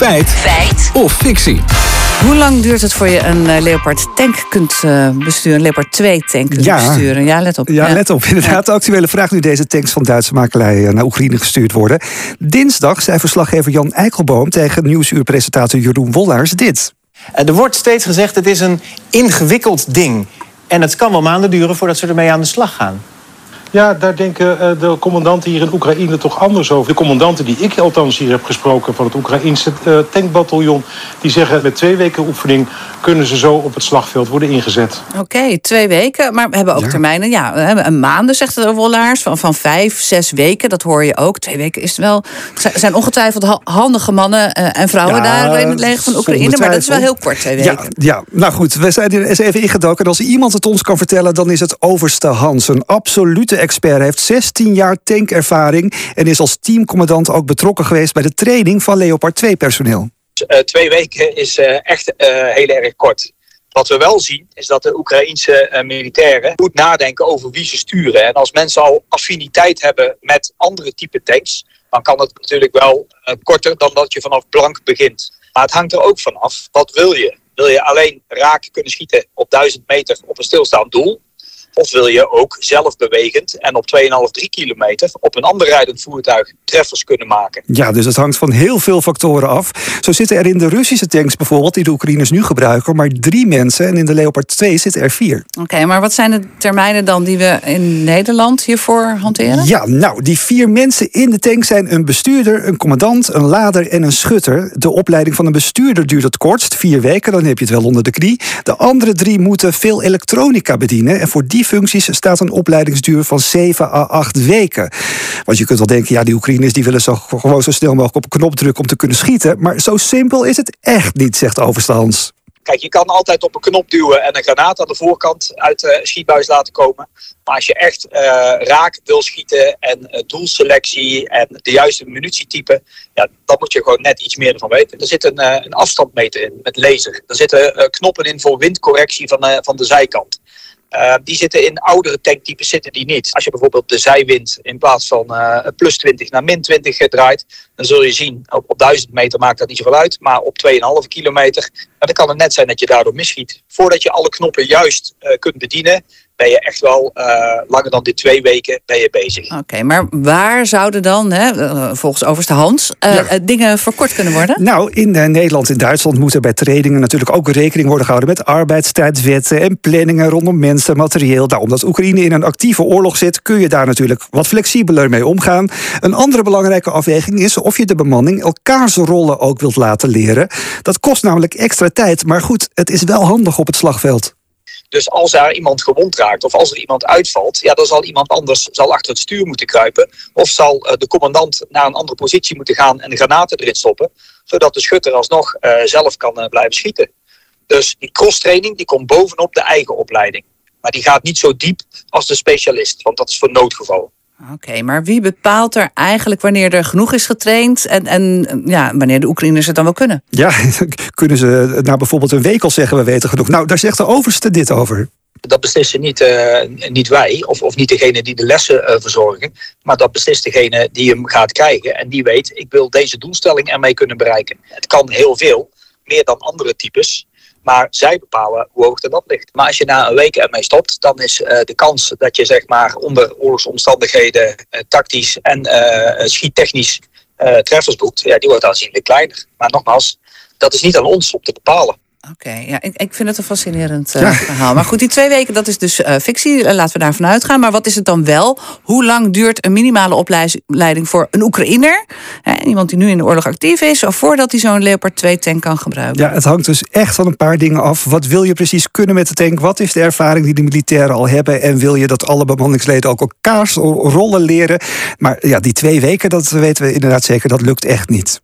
Feit. Feit. Of fictie. Hoe lang duurt het voor je een uh, Leopard tank kunt uh, besturen? Een Leopard 2 tank kunt Ja. besturen? Ja, let op. Ja, let op. Inderdaad, de actuele vraag nu deze tanks van Duitse makelij eh, naar Oekraïne gestuurd worden. Dinsdag zei verslaggever Jan Eikelboom tegen Nieuwsuurpresentator Jeroen Wollaars dit. Eh, Er wordt steeds gezegd het is een ingewikkeld ding. En het kan wel maanden duren voordat ze ermee aan de slag gaan. Ja, daar denken eh, de commandanten hier in Oekraïne toch anders over. De commandanten die ik althans hier heb gesproken van het Oekraïnse eh, tankbataljon... die zeggen met twee weken oefening kunnen ze zo op het slagveld worden ingezet. Oké, twee weken. Maar we hebben ook termijnen. Ja, we hebben een maanden, zegt de Wollaars. Van, van vijf, zes weken. Dat hoor je ook. Twee weken is wel. Er zijn ongetwijfeld ha- handige mannen eh, en vrouwen Ja, daar in het leger van Oekraïne. Maar dat is wel heel kort, twee weken. Ja, ja, nou goed, we zijn er eens even ingedoken. En als iemand het ons kan vertellen, dan is het overste Hans. Een absolute expert. Hij heeft 16 jaar tankervaring en is als teamcommandant ook betrokken geweest bij de training van Leopard 2-personeel. Eh, twee weken is eh, echt eh, heel erg kort. Wat we wel zien is dat de Oekraïense eh, militairen goed nadenken over wie ze sturen. En als mensen al affiniteit hebben met andere type tanks, dan kan het natuurlijk wel eh, korter dan dat je vanaf blank begint. Maar het hangt er ook vanaf, wat wil je? Wil je alleen raak kunnen schieten op 1000 meter op een stilstaand doel? Of wil je ook zelfbewegend en op 2,5, 3 kilometer op een ander rijdend voertuig treffers kunnen maken? Ja, dus het hangt van heel veel factoren af. Zo zitten er in de Russische tanks bijvoorbeeld, die de Oekraïners nu gebruiken, maar drie mensen. En in de Leopard 2 zitten er vier. Oké, maar wat zijn de termijnen dan die we in Nederland hiervoor hanteren? Ja, nou, die vier mensen in de tank zijn een bestuurder, een commandant, een lader en een schutter. De opleiding van een bestuurder duurt het kortst, vier weken, dan heb je het wel onder de knie. De andere drie moeten veel elektronica bedienen. En voor die functies staat een opleidingsduur van 7 à 8 weken. Want je kunt wel denken, ja, die Oekraïners die willen zo, gewoon zo snel mogelijk op een knop drukken om te kunnen schieten. Maar zo simpel is het echt niet, zegt Overste Hans. Kijk, je kan altijd op een knop duwen en een granaat aan de voorkant uit de schietbuis laten komen. Maar als je echt eh, raak wil schieten en eh, doelselectie en de juiste munitietype, ja, dan moet je gewoon net iets meer ervan weten. Er zit een, eh, een afstandmeter in met laser. Er zitten eh, knoppen in voor windcorrectie van, eh, van de zijkant. Eh, die zitten in oudere tanktypes zitten die niet. Als je bijvoorbeeld de zijwind in plaats van eh, plus 20 naar min 20 draait, dan zul je zien, op, op 1000 meter maakt dat niet zoveel uit, maar op 2,5 kilometer, dan kan het net zijn dat je daardoor misschiet. Voordat je alle knoppen juist eh, kunt bedienen, ben je echt wel eh, langer dan die twee weken ben je bezig. Oké, maar waar zouden dan, hè, eh, volgens overste Hans, eh, Ja. dingen verkort kunnen worden? Nou, in Nederland en Duitsland moet er bij trainingen natuurlijk ook rekening worden gehouden met arbeidstijdwetten en planningen rondom mensen, materieel. Nou, omdat Oekraïne in een actieve oorlog zit, kun je daar natuurlijk wat flexibeler mee omgaan. Een andere belangrijke afweging is of je de bemanning elkaars rollen ook wilt laten leren. Dat kost namelijk extra tijd, maar goed, het is wel handig op het slagveld. Dus als er iemand gewond raakt of als er iemand uitvalt, ja, dan zal iemand anders zal achter het stuur moeten kruipen. Of zal eh, de commandant naar een andere positie moeten gaan en de granaten erin stoppen. Zodat de schutter alsnog eh, zelf kan eh, blijven schieten. Dus die crosstraining die komt bovenop de eigen opleiding. Maar die gaat niet zo diep als de specialist, want dat is voor noodgevallen. Oké, maar wie bepaalt er eigenlijk wanneer er genoeg is getraind en, en ja, wanneer de Oekraïners het dan wel kunnen? Ja, kunnen ze na bijvoorbeeld een week al zeggen we weten genoeg. Nou, daar zegt de overste dit over. Dat beslissen niet, eh, niet wij of, of niet degene die de lessen eh, verzorgen. Maar dat beslist degene die hem gaat krijgen. En die weet, ik wil deze doelstelling ermee kunnen bereiken. Het kan heel veel, meer dan andere types. Maar zij bepalen hoe hoog de lat ligt. Maar als je na een week ermee stopt, dan is eh, de kans dat je zeg maar onder oorlogsomstandigheden eh, tactisch en eh, schiettechnisch treffers boekt, ja, die wordt aanzienlijk kleiner. Maar nogmaals, dat is niet aan ons om te bepalen. Oké, ja, ik, ik vind het een fascinerend eh, Ja. verhaal. Maar goed, die twee weken, dat is dus eh, fictie. Eh, laten we daarvan uitgaan. Maar wat is het dan wel? Hoe lang duurt een minimale opleiding voor een Oekraïner? Hè, iemand die nu in de oorlog actief is, of voordat hij zo'n Leopard 2 tank kan gebruiken? Ja, het hangt dus echt van een paar dingen af. Wat wil je precies kunnen met de tank? Wat is de ervaring die de militairen al hebben? En wil je dat alle bemanningsleden ook elkaars rollen leren? Maar ja, die twee weken, dat weten we inderdaad zeker, dat lukt echt niet.